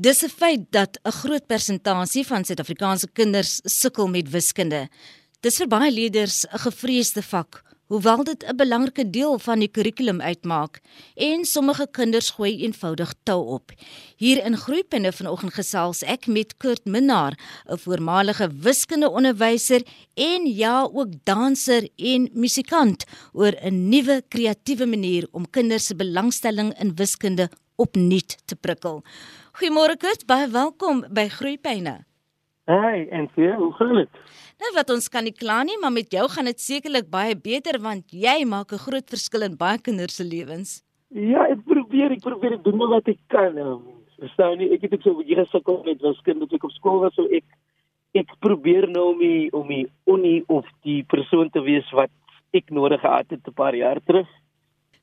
Dis 'n feit dat 'n groot persentasie van Suid-Afrikaanse kinders sukkel met wiskunde. Dis vir baie leerders 'n gevreesde vak hoewel dit 'n belangrike deel van die kurrikulum uitmaak en sommige kinders gooi eenvoudig tou op. Hier in Groepende vanoggend gesels ek met Kurt Minnar, 'n voormalige wiskundeonderwyser en ja, ook danser en musikant oor 'n nuwe kreatiewe manier om kinders se belangstelling in wiskunde opnuut te prikkel. Goeiemôre Kurt, baie welkom by Groepyne. Hey, en vir hoe gaan dit? Nou wat ons kan nie kla nie, maar met jou gaan dit sekerlik baie beter want jy maak 'n groot verskil in baie kinders se lewens. Ja, ek probeer, ek probeer ek doen wat ek kan. Nou. Verstaan nie, ek het ook so baie gesukkel met wiskunde toe ek op skool was, so ek ek probeer nou om die om die unie of die persoon te wees wat ek nodig gehad het 'n paar jaar terug.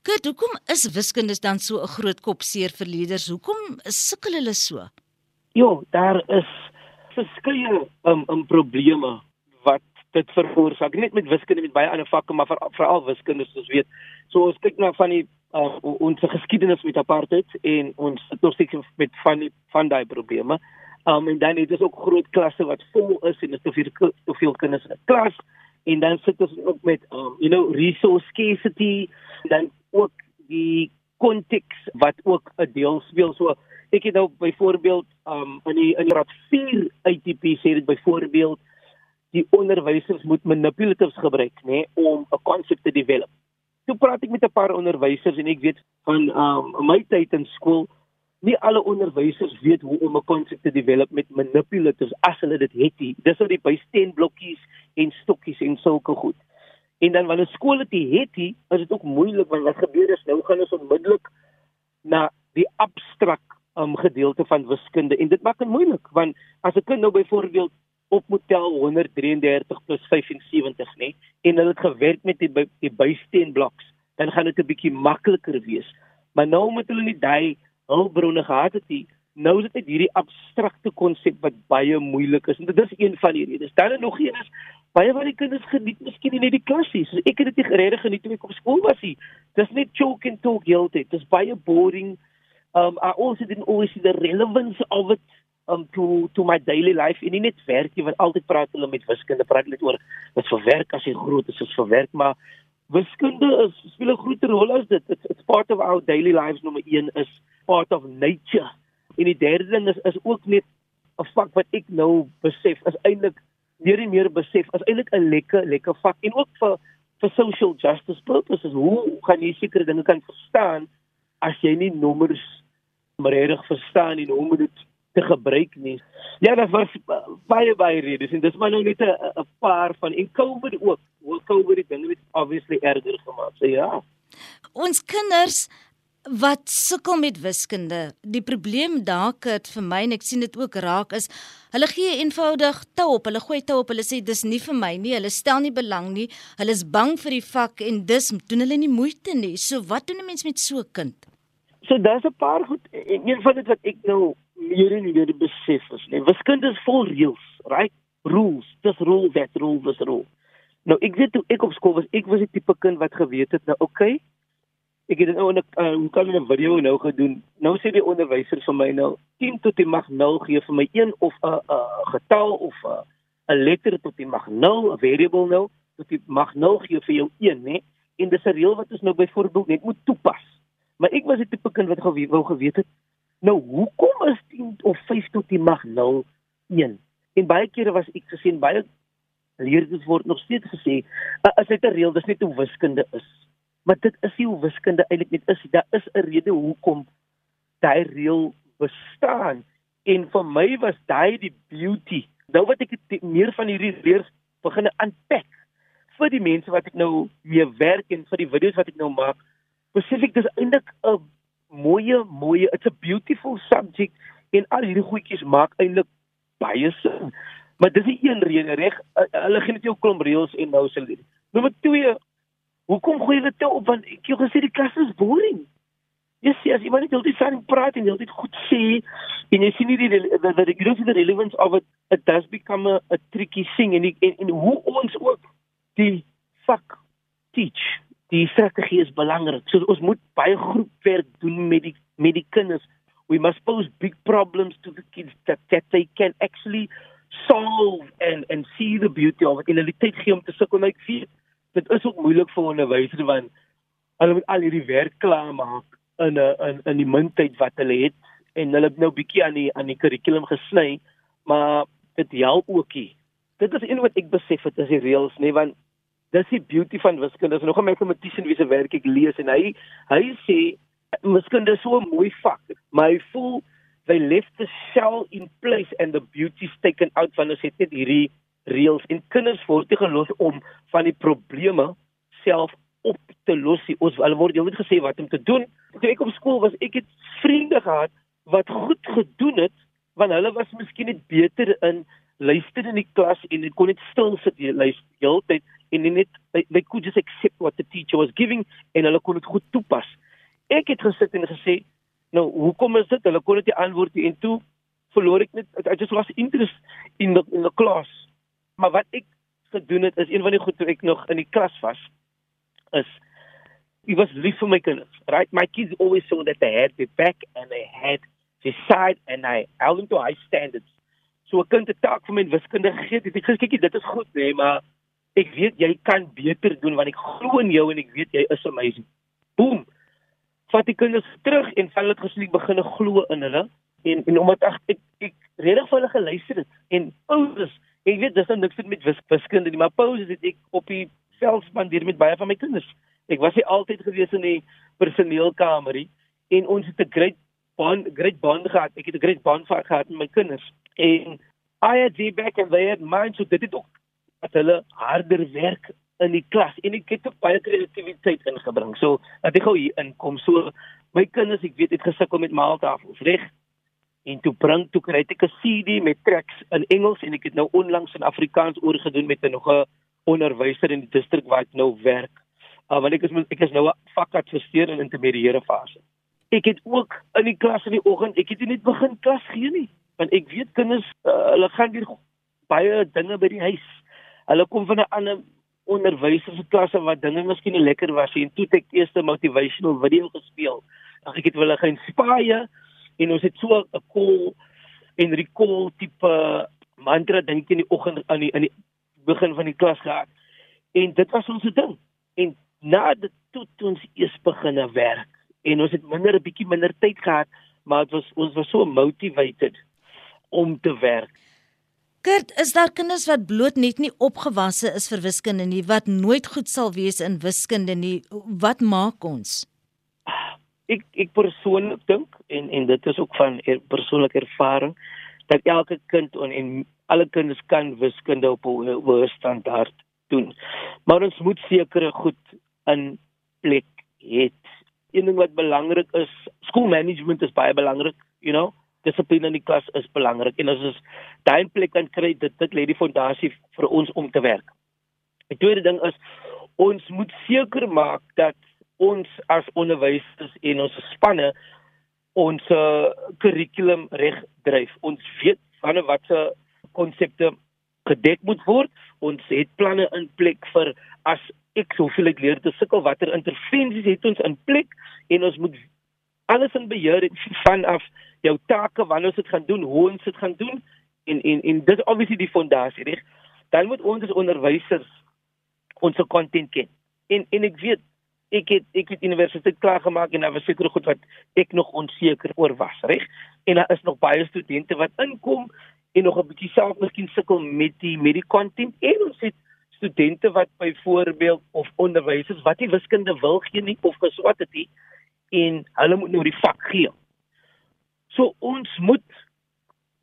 Kurt, hoekom is wiskunde dan so 'n groot kop seer vir leerders? Hoekom sukkel hulle so? Ja, daar is verskeie um, um probleme wat dit veroorsaak. Net met wiskunde met baie ander vakke maar veral wiskunde soos weet. So ons kyk na van die uh, ons geskiedenis met apartheid en ons sit nog steeds met van die van daai probleme. Um, en dan het ons ook groot klasse wat vol is en is te veel te veel kinders in 'n klas. En dan sit ons ook met um, you know resource scarcity. Dan ook die konteks wat ook 'n deel speel so ek het nou byvoorbeeld um, in die in graad 4 ITP sê dit byvoorbeeld die onderwysers moet manipulatives gebruik nê nee, om 'n konsep te develop. Toe praat ek met 'n paar onderwysers en ek weet van um, my tyd in skool nie alle onderwysers weet hoe om 'n konsep te develop met manipulatives as hulle dit het nie. Dis oor die bysteenblokkies en stokkies en sulke goed. En dan wanneer skole dit het nie, is dit ook moeilik want wat gebeur is nou gaan ons onmiddellik na die abstrakt um, gedeelte van wiskunde. En dit maak dit moeilik want as 'n kind nou byvoorbeeld op moet tel 133 plus 75 nê en hulle het gewerk met die die bysteenbloks dan gaan dit 'n bietjie makliker wees. Maar nou moet hulle nie daai hulpbronne gehad het nie. Nou is dit hierdie abstrakte konsep wat baie moeilik is. En dit is een van die redes. Dan nog een is baie van die kinders geniet miskien nie net die klassies so ek het dit nie geregtig geniet toe ek op skool was nie. Dis net choke and talk heeltyd. Dis baie boring. Um I also didn't always see the relevance of it um to to my daily life. En nie net werk nie want altyd praat hulle met wiskunde praat hulle oor wat vir werk as jy groot is is vir werk maar wiskunde is speel 'n groot rol as dit. It's, it's part of our daily lives. Nommer 1 is part of nature. En die derde ding is is ook net 'n vak wat ek nou besef is eintlik meer en meer besef is eintlik 'n lekker lekker vak en ook vir vir social justice purposes hoe kan jy sekere dinge kan verstaan as jy nie nommers maar reg verstaan en hoe moet dit te gebruik nie. Ja, dit was baie baie redes en dis maar nou net 'n paar van en COVID ook. Hoe COVID die dinge het obviously erger gemaak. So ja. Ons kinders wat sukkel met wiskunde. Die probleem dalk het vir my en ek sien dit ook raak is hulle gee eenvoudig tou op. Hulle gooi tou op. Hulle sê dis nie vir my nie. Hulle stel nie belang nie. Hulle is bang vir die vak en dis doen hulle nie moeite nie. So wat doen 'n mens met so 'n kind? So daar's 'n paar goed en een van dit wat ek nou meer en meer besef is, nee, wiskunde is vol reëls, right? Rules, this rule, that rule, this rule. Nou ek weet toe ek op skool was, ek was die tipe kind wat geweet het nou, okay. Ek het nou 'n uh, hoe kan 'n video nou gedoen. Nou sê die onderwyser vir my nou 10 tot die mag 0 gee vir my 1 of 'n 'n getal of 'n 'n letter tot die mag 0, 'n variable nou tot die mag 0 gee vir jou 1, né? En dis 'n reël wat ons nou byvoorbeeld net moet toepas. Maar ek was die tipe kind wat geweet wou geweet het nou hoekom is 10 of 5 tot die mag 0 1? En baie kere was ek gesien baie leerders word nog steeds gesê as dit 'n reël dis net hoe wiskunde is. Maar dit is nie hoe wiskunde eintlik net is. Daar is 'n rede hoekom daai reël bestaan. En vir my was daai die beauty. Nou wat ek meer van hierdie leers begin aanpak vir die mense wat ek nou mee werk en vir die video's wat ek nou maak besef ek dis eintlik 'n mooi mooi it's a beautiful subject en al hierdie goedjies maak eintlik baie sin. Maar dis die een rede reg hulle gee net jou klomp reëls en nou sê hulle. Nommer 2 Hoekom gooi hulle te op? Want ek jou gesê die klas is boring. Jy sê as iemand net altyd saam praat en altyd goed sê. En jy sien nie die the, the, the relevance of it it does become a, a tricky thing. En, en en hoe ons ook die vak teach die strategie is belangrik. So ons moet baie groepwerk doen met die met die kinders. We must pose big problems to the kids that that they can actually solve and and see the beauty of it. In 'n tyd gee om te sukkel. Nou ek weet dit is ook moeilik vir onderwysers want hulle moet al hierdie werk klaar maak in 'n in in die mintyd wat hulle het en hulle het nou bietjie aan die aan die kurrikulum gesny maar dit help ookie dit is een wat ek besef het is die reëls nê nee, want dis die beauty van wiskunde. Dis nog 'n mathematician wie se werk ek lees en hy hy sê wiskunde is so 'n mooi vak, maar hy voel they left the shell in place and the beauty taken out van as dit hierdie reëls en kinders word nie gelos om van die probleme self op te los. Ons hulle word heeltyd gesê wat om te doen. Toe ek op skool was, ek het vriende gehad wat goed gedoen het want hulle was miskien net beter in luister in die klas en ek kon net stil sit jy luister heeltyd en net they, they could just accept what the teacher was giving en hulle kon dit goed toepas. Ek het gesit en gesê, nou hoekom is dit? Hulle kon dit nie antwoord nie en toe verloor ek net I just lost interest in the in the class. Maar wat ek gedoen het is een van die goed toe ek nog in die klas was is it was lief vir my kinders. Right? My kids always saw that they had their back and they had their side and I held them to high standards so 'n kind 'n taak vir my in wiskunde gegee het, ek gesê kyk dit is goed nê, maar ek weet jy kan beter doen want ek glo in jou en ek weet jy is amazing. Boom. Vat die kinders terug en hulle het gesien ek begin glo in hulle en en omdat ag ek ek redig vir hulle geluister het en ouers, ek weet dis nou niks met wis, wiskunde nie, maar pauses het ek op die veld spandeer met baie van my kinders. Ek was nie altyd gewees in die personeelkamerie en ons het 'n great bond great bond gehad. Ek het 'n great bond gehad met my kinders. En I had the back and they had mine so dit het ook dat hulle harder werk in die klas en ek het ook baie kreatiwiteit ingebring. So dat ek gou hier inkom. So my kinders, ek weet, het gesukkel met maaltafels, reg? En toe bring toe kry ek 'n CD met tracks in Engels en ek het nou onlangs in Afrikaans oorgedoen met 'n nog 'n onderwyser in die distrik waar ek nou werk. Uh, want ek is ek is nou 'n vakadviseur in intermediêre fase ek het ook in die klas in die oggend, ek het nie net begin klas gee nie, want ek weet kinders uh, hulle gaan hier baie dinge by die huis. Hulle kom van 'n ander onderwysers se klasse wat dinge miskien nie lekker was nie en toe het ek eers 'n motivational video gespeel. Dan ek het hulle geïnspireer en ons het so 'n call en recall tipe mantra dink in die oggend aan die in die begin van die klas gehad. En dit was ons ding. En na dit toe ons eers begine werk en ons het minder 'n bietjie minder tyd gehad, maar dit was ons was so motivated om te werk. Kurt, is daar kinders wat bloot net nie opgewasse is vir wiskunde nie, wat nooit goed sal wees in wiskunde nie? Wat maak ons? Ek ek persoonlik dink en en dit is ook van er, persoonlike ervaring dat elke kind en, en alle kinders kan wiskunde op 'n hoë standaard doen. Maar ons moet sekere goed in plek hê een ding wat belangrik is, school management is baie belangrik, you know. Dissipline in die klas is belangrik en as ons daai plek kan kry, dit dit lê die fondasie vir ons om te werk. Die tweede ding is ons moet seker maak dat ons as onderwysers en ons spanne ons kurrikulum reg dryf. Ons weet van watter konsepte gedek moet word. Ons het planne in plek vir as ek soveel ek leer te sukkel watter intervensies het ons in plek en ons moet alles in beheer vanaf jou take wanneer ons dit gaan doen, hoe ons dit gaan doen en en en dit is obviously die fondasie, reg? Dan moet ons as onderwysers ons kontent ken. En en ek weet ek het ek het universiteit klaar gemaak en daar was seker goed wat ek nog onseker oor was, reg? En daar is nog baie studente wat inkom en nog 'n bietjie self miskien sukkel met die met die content en ons het studente wat byvoorbeeld of onderwysers wat nie wiskunde wil gee nie of geswat het nie en hulle moet nou die vak gee. So ons moet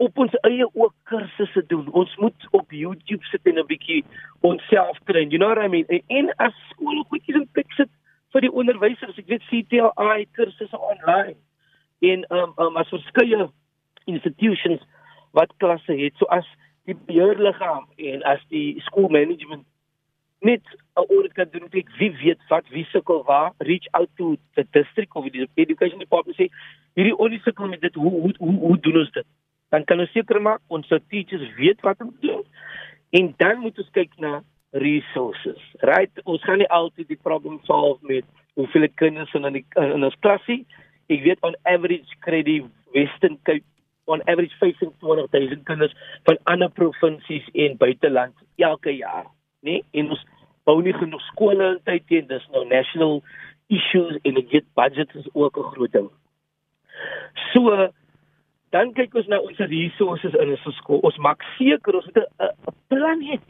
op ons eie ook kursusse doen. Ons moet op YouTube sit en 'n bietjie onsself train. You know what I mean? En as skool goedjies in plek sit vir die onderwysers, ek weet CTLI kursusse online. En um, um as verskeie institutions wat klasse het. So as die beheerliggaam en as die skoolmanagement net 'n audit kan doen kyk wie weet wat wie sukkel waar reach out to the district of the education department sê hierdie onnisukkel met dit hoe hoe hoe, hoe doen ons dit dan kan ons seker maak ons teachers weet wat om te doen en dan moet ons kyk na resources right ons gaan nie altyd die probleem solve met hoeveel kinders in in, in ons klasie ek weet on average kry die Western Cape on average 25000 kinders van ander provinsies en buiteland elke jaar, né? Nee? En ons bou nie genoeg skole in tyd teen dis nou national issues en ek weet budget is ook 'n groot ding. So dan kyk ons na ons resources in 'n skool. Ons maak seker ons het 'n plan het.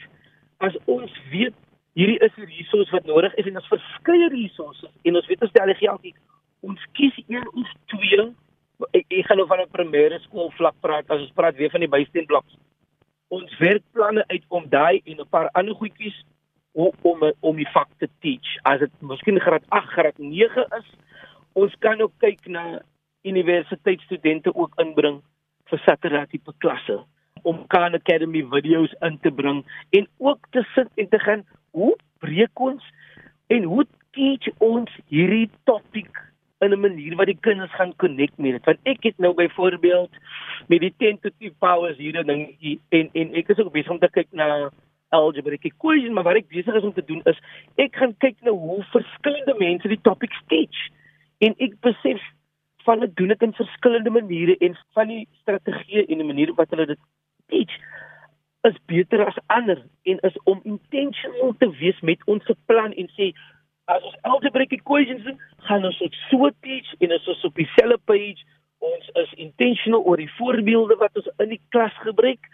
As ons weet hierdie is 'n resource wat nodig is en ons verskeie resources en ons weet ons die geld hier. Ons kies een of twee. Ek, ek gaan nou van 'n primêre skool vlak praat as ons praat weer van die bysteen bloks. Ons werkplanne uit om daai en 'n paar ander goedjies om om om die vak te teach. As dit miskien graad 8, graad 9 is, ons kan ook kyk na universiteitsstudente ook inbring vir Saturday tipe klasse om Khan Academy video's in te bring en ook te sit en te gaan hoe breek ons en hoe teach ons hierdie topik in 'n manier wat die kinders gaan connect met dit? Want ek het nou byvoorbeeld met die tentative powers hierdie ding en en ek is ook besig om te kyk na algebraic equation maar wat ek besig is om te doen is ek gaan kyk na hoe verskillende mense die topics teach. En ek besef van dit doen dit in verskillende maniere en van die strategieë en die maniere wat hulle dit teach is beter as ander en is om intentional te wees met ons plan en sê as ons algebraic equations doen, gaan ons dit so teach en as ons op dieselfde page. Ons is intentional oor die voorbeelde wat ons in die klas gebruik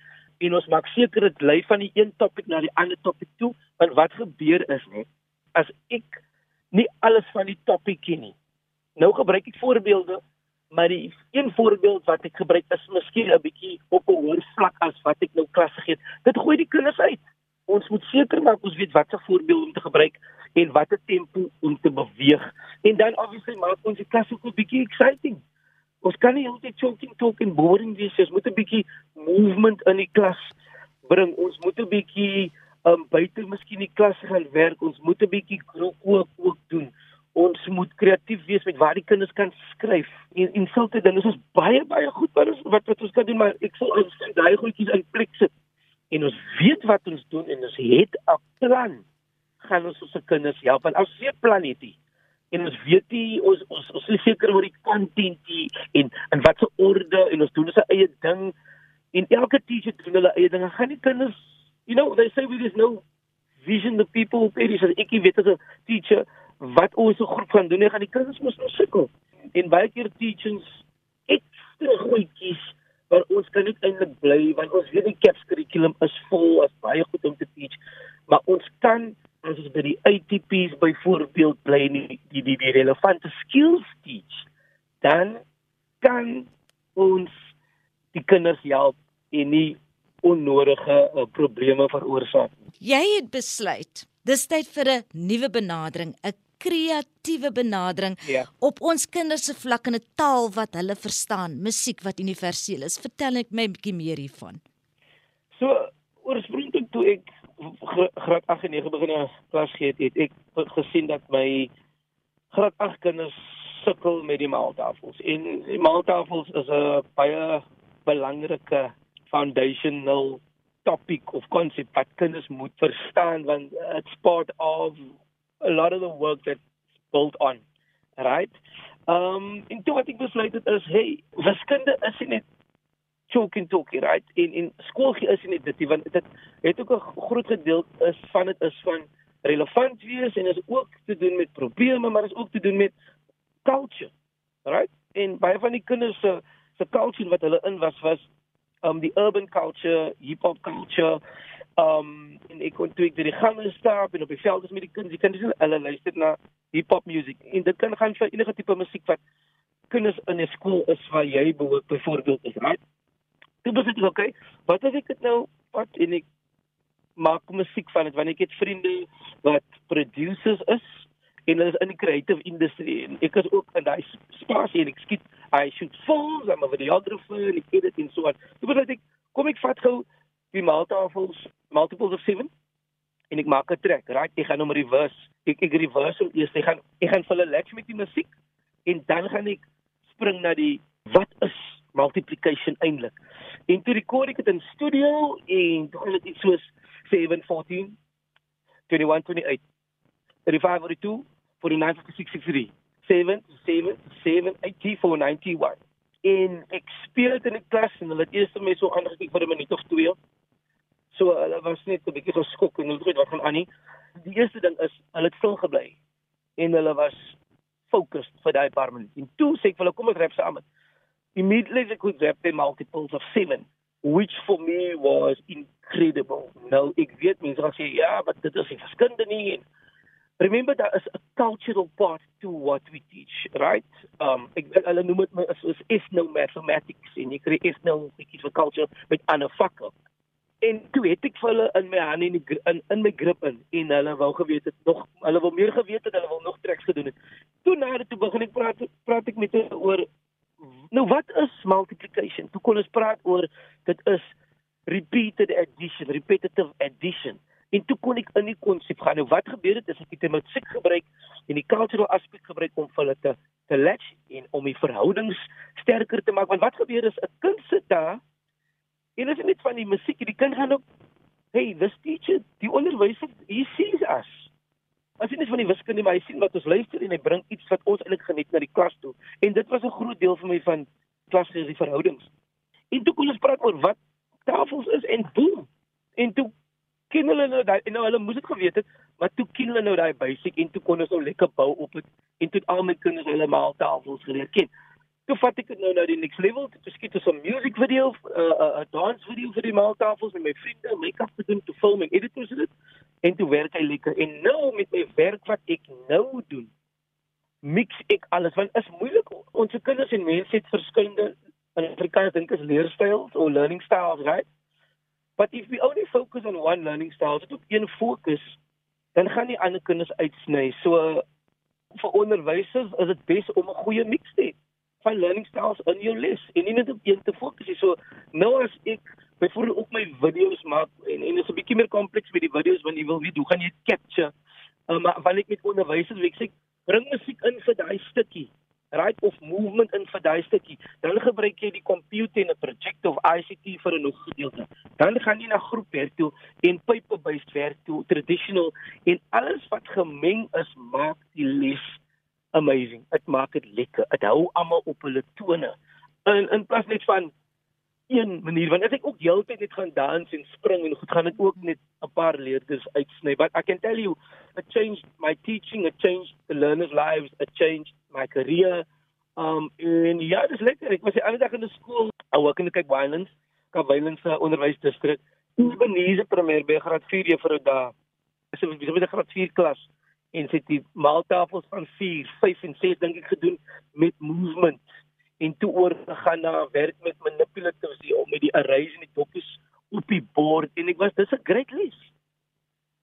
en ons maak seker dit lei van die een topik na die ander topik toe want wat gebeur is net as ek nie alles van die topik ken nie Nou gebruik ek voorbeelde, maar die een voorbeeld wat ek gebruik is miskien 'n bietjie op 'n hoër vlak as wat ek nou klas gegee het. Dit gooi die kinders uit. Ons moet seker maak ons weet watse voorbeeld om te gebruik en watter tempo om te beweeg. En dan obviously maak ons die klas ook 'n bietjie exciting. Ons kan nie altyd choking talk en boring wees. Ons moet 'n bietjie movement in die klas bring. Ons moet 'n bietjie um buite miskien die klas gaan werk. Ons moet 'n bietjie groep ook, ook doen ons moet kreatief wees met waar die kinders kan skryf. En en sulke dinge is baie baie goed wat ons wat wat ons kan doen maar ek sal ons daai goedjies in plek sit. En ons weet wat ons doen en ons het 'n plan. Gaan ons ons kinders help? En as jy plan het jy en ons weet jy ons ons ons is seker oor die content jy en en wat se orde en ons doen ons eie ding. En elke teacher doen hulle eie dinge gaan die kinders you know they say we just know vision the people period as ek weet as 'n teacher wat ons groep gaan doen, jy gaan die kinders mos nou sukkel. En baie keer teachings ekstra goedjies waar ons kan net eintlik bly want ons weet die CAPS kurrikulum is vol as baie goed om te teach, maar ons kan as ons by die ATPs byvoorbeeld bly en die die die, die relevante skills teach, dan kan ons die kinders help en nie onnodige uh, probleme veroorsaak. Jy het besluit dis tyd vir 'n nuwe benadering, 'n kreatiewe benadering ja. op ons kinders se vlak in 'n taal wat hulle verstaan, musiek wat universeel is. Vertel net my 'n bietjie meer hiervan. So oorspronklik toe ek graad 8 en 9 begin klas gee het, ek gesien dat my graad 8 kinders sukkel met die maaltafels. En die maaltafels is 'n baie belangrike foundational topic of concept wat kinders moet verstaan want it's part of a lot of the work that's built on right? Um en toe wat ek besluit het is hey wiskunde is nie net choking talking right? In in skoolgie is nie dit want dit het ook 'n groot gedeelte is van dit is van relevant wees en is ook te doen met probleme maar is ook te doen met culture right? En baie van die kinders se se culture wat hulle in was was um die urban culture hip hop culture um en ek kon toe ek deur die gange stap en op die veld is met die kinders, die kinders hulle luister na hip hop musiek. En dit kan gaan vir enige tipe musiek wat kinders in 'n skool is waar jy behoort byvoorbeeld is, right? Toe besluit ek, okay, wat as ek dit nou wat en ek maak musiek van dit want ek het vriende wat producers is en hulle is in die creative industry en ek is ook in daai spasie en ek skiet I shoot films, I'm a videographer en ek edit en so aan. Toe besluit ek, kom ek vat gou die maaltafels multiples of 7 en ek maak 'n track right? Ek gaan hom reverse ek ek reverse hom eers ek gaan ek gaan vir hulle lekker met die musiek en dan gaan ek spring na die wat is multiplication eintlik en toe rekord ek dit in studio en dit soos 7 14 21 28 35 42 49 56 63 7 7 7 8 4 91 en ek speel dit in die klas en hulle het eers my so aangekyk vir 'n minuut of twee. So hulle was net 'n bietjie geskok en hulle geweet wat gaan aan nie. Die eerste ding is hulle het stil gebly en hulle was focused vir daai paar minute. En toe sê ek vir hulle kom ons rap saam. Immediately they could rap the multiples of 7 which for me was incredible. Nou ek weet mense gaan sê ja, maar dit is nie verskinde nie en remember there is a cultural part to what we teach, right? Um ek hulle noem dit is ethno mathematics en jy kry ethno bietjie vir culture met ander vakke. En toe het ek vir hulle in my hand in die, in in my grip in en hulle wou geweet het nog hulle wil meer geweet het, hulle wil nog treks gedoen het. Toe na dit toe begin ek praat praat ek met hulle oor nou wat is multiplication? Toe kon ons praat oor dit is repeated addition, repetitive addition. En toe kon ek in die konsep gaan. Nou wat gebeur het is ek het met musiek gebruik en die cultural aspek gebruik om vir hulle te te latch en om die verhoudings sterker te maak. Want wat gebeur is 'n kind sit daar en dit is net van die musiek. Die kind gaan op hey, this teacher, die onderwyser, he sees us. As dit is van die wiskunde, maar hy sien wat ons luister en hy bring iets wat ons eintlik geniet na die klas toe. En dit was 'n groot deel vir my van klas se verhoudings. En toe kon ons praat oor wat tafels is en boom. En toe ken hulle nou daai nou hulle moes dit geweet het, maar toe ken hulle nou daai basic en toe kon ons nou lekker bou op dit en toe al my kinders hulle maaltafels geleer ken. Toe vat ek dit nou na die next level, toe skiet ons 'n music video, 'n uh, 'n uh, dance video vir die maaltafels met my vriende, make-up te doen, te film en edit ons dit en toe werk hy lekker. En nou met my werk wat ek nou doen, mix ek alles want is moeilik ons kinders en mense het verskillende in Afrikaans dink is leerstyles of learning styles, right? But if we only focus on one learning style, dit op een fokus, dan gaan die ander kinders uitsny. So vir onderwysers is dit bes om 'n goeie mix te hê van learning styles in jou les en nie net op een te fokus nie. So nou as ek byvoorbeeld op my video's maak en en dit is 'n bietjie meer kompleks met die video's want jy wil weet hoe gaan jy capture? Um, maar wanneer ek met onderwysers werk, sê ek bring musiek in vir daai stukkie right of movement in vir daai stukkie. Dan gebruik jy die computer en 'n project of ICT vir 'n nog gedeelte. Dan gaan jy na groepwerk toe en paper-based werk toe, traditional en alles wat gemeng is maak die les amazing. Dit maak dit lekker. Dit hou almal op hulle tone. In in plaas net van een manier want as ek ook heeltyd net gaan dans en spring en goed gaan dit ook net 'n paar leerders uitsny but i can tell you it changed my teaching it changed the learners lives it changed my career um en ja dis lekker ek was die ander dag in die skool I work in the Cape Winelands Cape Winelands uh, onderwysdistrik Ebenezer primêr by graad 4 juffrou daar is dit is 'n graad 4 klas en sit die maaltafels van 4 5 en 6 dink ek gedoen met movement en toe oorgegaan na werk met manipulatives die om met die arrays en die doppies op die bord en ek was dis 'n great les.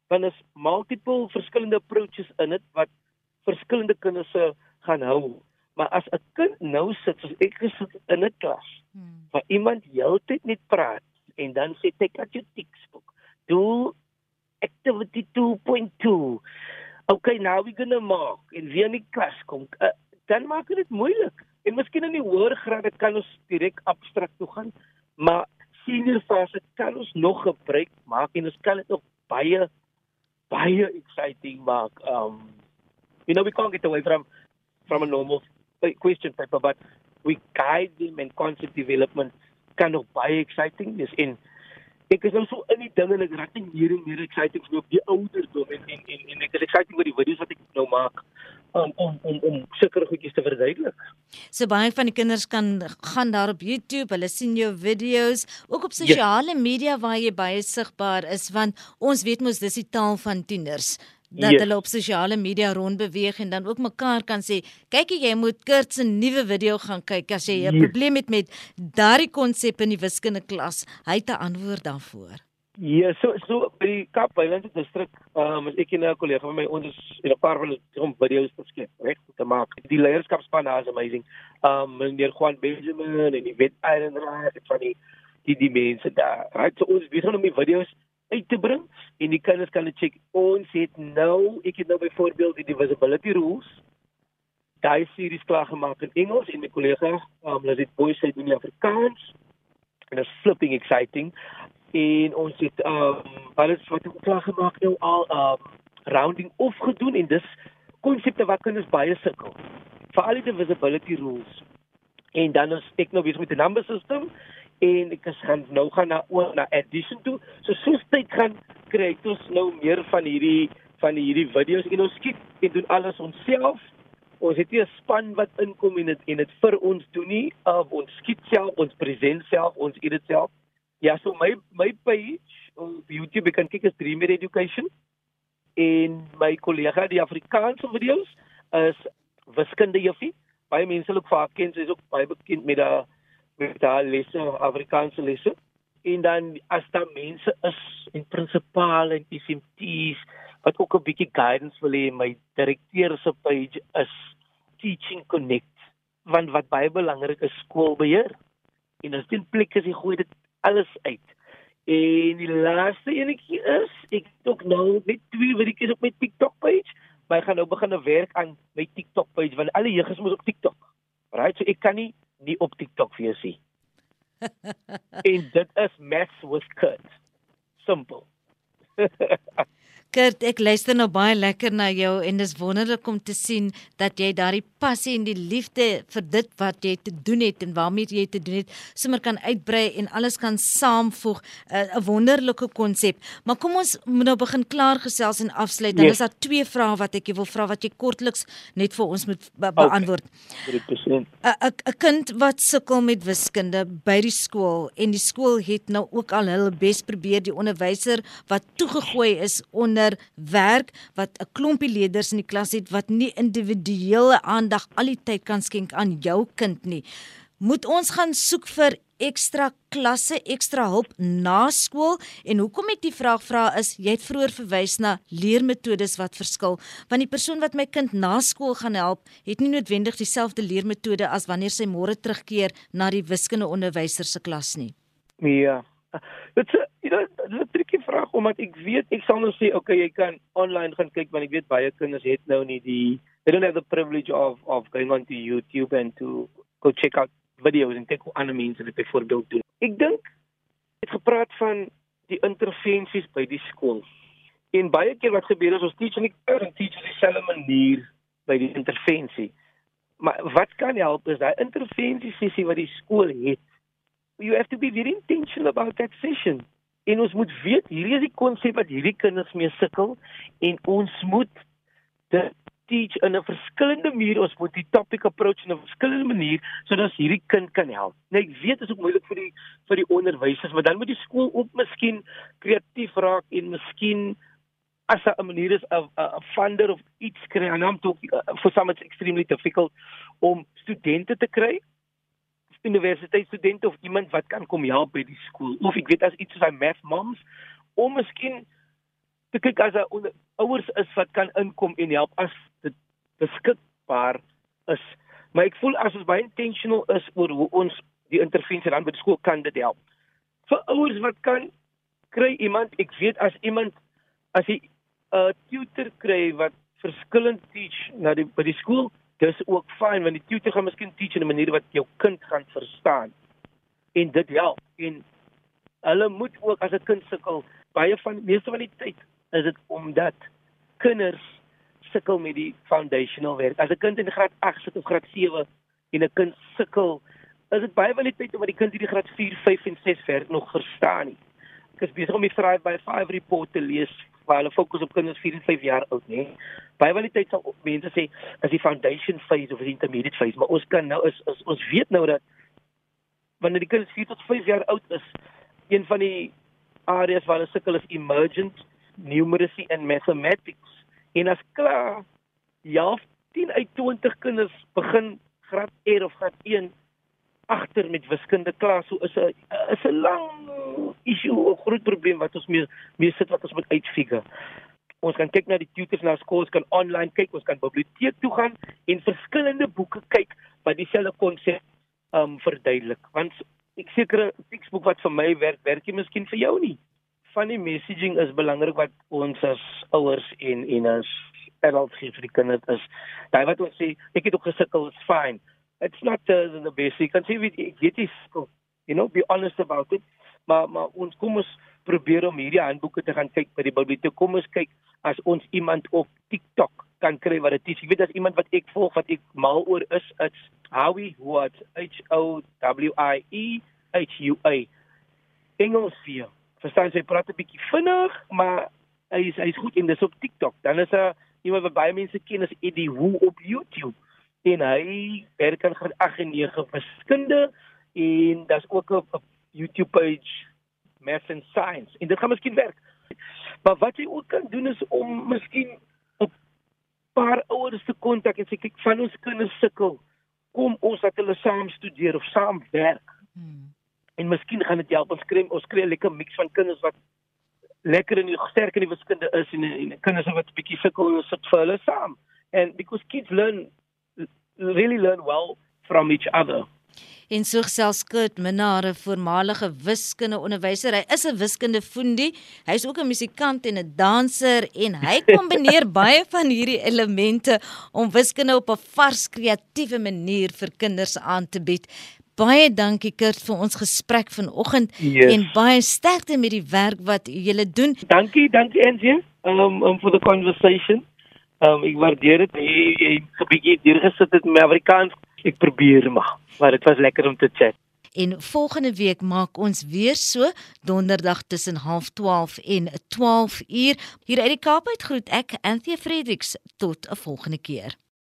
Want is multiple verskillende approaches in dit wat verskillende kinders se gaan hou. Maar as 'n kind nou sit soos ek gesit in 'n klas hmm. waar iemand heeltyd net praat en dan sê take out your textbook. Do activity 2.2. Okay, now we're going to mark en wie in die klas kom, uh, dan maak dit moeilik. En miskien in die hoër grade kan ons direk abstrakt toe gaan, maar senior fase kan ons nog gebruik maak en ons kan dit nog baie baie exciting maak. Um you know we can't get away from from a normal question paper but we guide them in concept development kan nog baie exciting is in ek is nou so in die ding en ek raak net meer en meer excited oor die ouderdom en en en, en ek is excited oor die video's wat ek nou maak om om om om sekere goedjies te verduidelik. So baie van die kinders kan gaan daar op YouTube, hulle sien jou video's, ook op sosiale yes. media waar jy baie sigbaar is want ons weet mos dis die taal van tieners dat yes. hulle op sosiale media rondbeweeg en dan ook mekaar kan sê kyk jy moet Kurt se nuwe video gaan kyk as jy 'n yes. probleem het met daardie konsep in die wiskunde klas hy het 'n antwoord daarvoor. Ja so so by die Kaap Highlands distrik um, ek en 'n kollega van my ons het 'n paar van die video's geskep reg te maak. Die leierskapspan daar is amazing. Um meneer Juan Benjamin en die wet Iron Raad van die die die mense daar. Right so ons begin om die video's uit te bring en die kinders kan dit check. Ons het nou, ek het nou byvoorbeeld die divisibility rules daai series klaar gemaak in Engels en my kollega, um, hulle het boys uit in Afrikaans. En it's flipping exciting. En ons het um alles wat ek klaar gemaak nou al um rounding off gedoen en dis konsepte wat kinders baie sukkel. Vir al die divisibility rules En dan is ek nou besig met die number system en ek is gaan nou gaan na oor na addition toe. So soos tyd gaan kry ons nou meer van hierdie van hierdie video's en ons skiet en doen alles onsself. Ons het nie 'n span wat inkom en dit en dit vir ons doen nie. Uh, ons skiet self, ons present self, ons edit self. Ja, so my my page op YouTube kan kyk is Dreamer Education en my kollega die Afrikaanse video's is wiskunde juffie. Baie mense loop haar ken, sy is ook baie bekend met haar met haar lesse, Afrikaanse lesse. En dan as daar mense is en prinsipale en SMT's wat ook 'n bietjie guidance wil hê, my direkteur se page is Teaching Connect. Want wat baie belangrik is, skoolbeheer. En as dit plek is, jy gooi dit alles uit. En die laaste enetjie is, ek het ook nou net twee video's op my TikTok page, ek gaan nou begin werk aan my TikTok page want alle jeug is mos op TikTok. Right? So ek kan nie nie op TikTok vir jou sien. en dit is maths with Kurt. Simple. Kurt, ek luister nou baie lekker na jou en dis wonderlik om te sien dat jy daardie passie en die liefde vir dit wat jy te doen het en waarmee jy te doen het, sommer kan uitbrei en alles kan saamvoeg. Eh, 'n uh, Wonderlike konsep. Maar kom ons moet nou begin klaar gesels en afsluit. Dan yes. is daar twee vrae wat ek wil vra wat jy kortliks net vir ons moet be beantwoord. 'n 'n kind wat sukkel met wiskunde by die skool en die skool het nou ook al hulle bes probeer die onderwyser wat toegegooi is onder leer werk wat 'n klompie leerders in die klas het wat nie individuele aandag al die tyd kan skenk aan jou kind nie. Moet ons gaan soek vir ekstra klasse, ekstra hulp na skool en hoekom ek die vraag vra is jy het vroeër verwys na leermetodes wat verskil want die persoon wat my kind na skool gaan help het nie noodwendig dieselfde leermetode as wanneer sy môre terugkeer na die wiskunde onderwyser se klas nie. Ja. Dit is jy know, dit vraag omdat ek weet ek sal nou sê okay jy kan online gaan kyk want ek weet baie kinders het nou nie die they don't have the privilege of of going on to YouTube and to go check out videos en kyk hoe ander mense dit byvoorbeeld doen. Ek dink het gepraat van die intervensies by die skool. En baie keer wat gebeur is ons teach nie oor en teach dieselfde manier by die intervensie. Maar wat kan help is daai intervensie sessie wat die skool het you have to be very intentional about that session. En ons moet weet hierdie is die konsep wat hierdie kinders mee sukkel en ons moet dit teach in 'n verskillende manier. Ons moet die topic approach in 'n verskillende manier sodat hierdie kind kan help. Nou ek weet dit is ook moeilik vir die vir die onderwysers, maar dan moet die skool ook miskien kreatief raak en miskien as 'n manier is 'n funder of iets kry. En I'm talking for some it's extremely difficult om studente te kry universiteitsstudente of iemand wat kan kom help by die skool. Of ek weet as iets soos hy math moms om miskien te kyk as 'n ouers is wat kan inkom en help as dit beskikbaar is. Maar ek voel as ons baie intentional is oor hoe ons die intervensie dan by die skool kan dit help. Vir ouers wat kan kry iemand ek weet as iemand as jy 'n tutor kry wat verskillend teach na die by die skool dis ook fyn want die tutor gaan miskien teach in 'n manier wat jou kind gaan verstaan. En dit help. En hulle moet ook as 'n kind sukkel, baie van meeste van die tyd is dit omdat kinders sukkel met die foundational werk. As 'n kind in graad 8 sit of graad 7 en 'n kind sukkel, is dit baie van die tyd omdat die kind hierdie graad 4, 5 en 6 werk nog verstaan nie. Ek is besig om die Thrive by 5 report te lees waar hulle fokus op kinders 4 en 5 jaar oud, nê. Baie van die tyd sal mense sê as die foundation phase of die intermediate phase, maar ons kan nou is, is ons weet nou dat wanneer die kinders 4 tot 5 jaar oud is, een van die areas waar hulle sukkel is emergent numeracy and mathematics. En as klaar ja, 10 uit 20 kinders begin graad R of graad 1 agter met wiskunde klas, so is 'n is 'n lang issue, 'n groot probleem wat ons mee mee sit wat ons moet uitfigure. Ons kan kyk na die tutors na skool, ons kan online kyk, ons kan biblioteek toe gaan en verskillende boeke kyk wat dieselfde konsep um verduidelik. Want ek seker 'n teksboek wat vir my werk, werk nie miskien vir jou nie. Van die messaging is belangrik wat ons as ouers en en as adults gee vir die kinders is. Daai wat ons sê, ek het ook gesukkel, it's fine. It's not uh, the basic. Kan sê weet ek weet jy, you know, be honest about it maar maar ons kom ons probeer om hierdie handboeke te gaan kyk by die biblioteek. Kom ons kyk as ons iemand op TikTok kan kry wat dit is. Ek weet as iemand wat ek volg wat ek mal oor is, it's Howie what H O W I E H U A. Engels vir. Verstaan jy praat 'n bietjie vinnig, maar hy is hy is goed en dis op TikTok. Dan is 'n iemand wat baie mense ken as Eddie Wu op YouTube. En hy werk aan graad 8 en 9 wiskunde en daar's ook 'n YouTube page Math and Science. En dit gaan miskien werk. Maar wat jy ook kan doen is om miskien 'n paar ouers te kontak en sê kyk van ons kinders sukkel. Kom ons laat hulle saam studeer of saam werk. Hmm. En miskien gaan dit help ons kry ons kry 'n lekker mix van kinders wat lekker in die sterk in die wiskunde is en en kinders wat 'n bietjie sukkel en sit vir hulle saam. And because kids learn really learn well from each other. En so gesels Kurt Minare, voormalige wiskunde onderwyser. Hy is 'n wiskunde foendie. Hy's ook 'n musikant en 'n danser en hy kombineer baie van hierdie elemente om wiskunde op 'n vars kreatiewe manier vir kinders aan te bied. Baie dankie Kurt vir ons gesprek vanoggend yes. en baie sterkte met die werk wat julle doen. Dankie, dankie Angie. Um um for the conversation. Um ek waardeer dit. Jy jy 'n bietjie hier gesit het met Afrikaans ek probeer maar, maar dit was lekker om te chat. En volgende week maak ons weer so donderdag tussen 12:30 en 12 uur hier uit die Kaap uit groet ek Anthea Fredericks tot 'n volgende keer.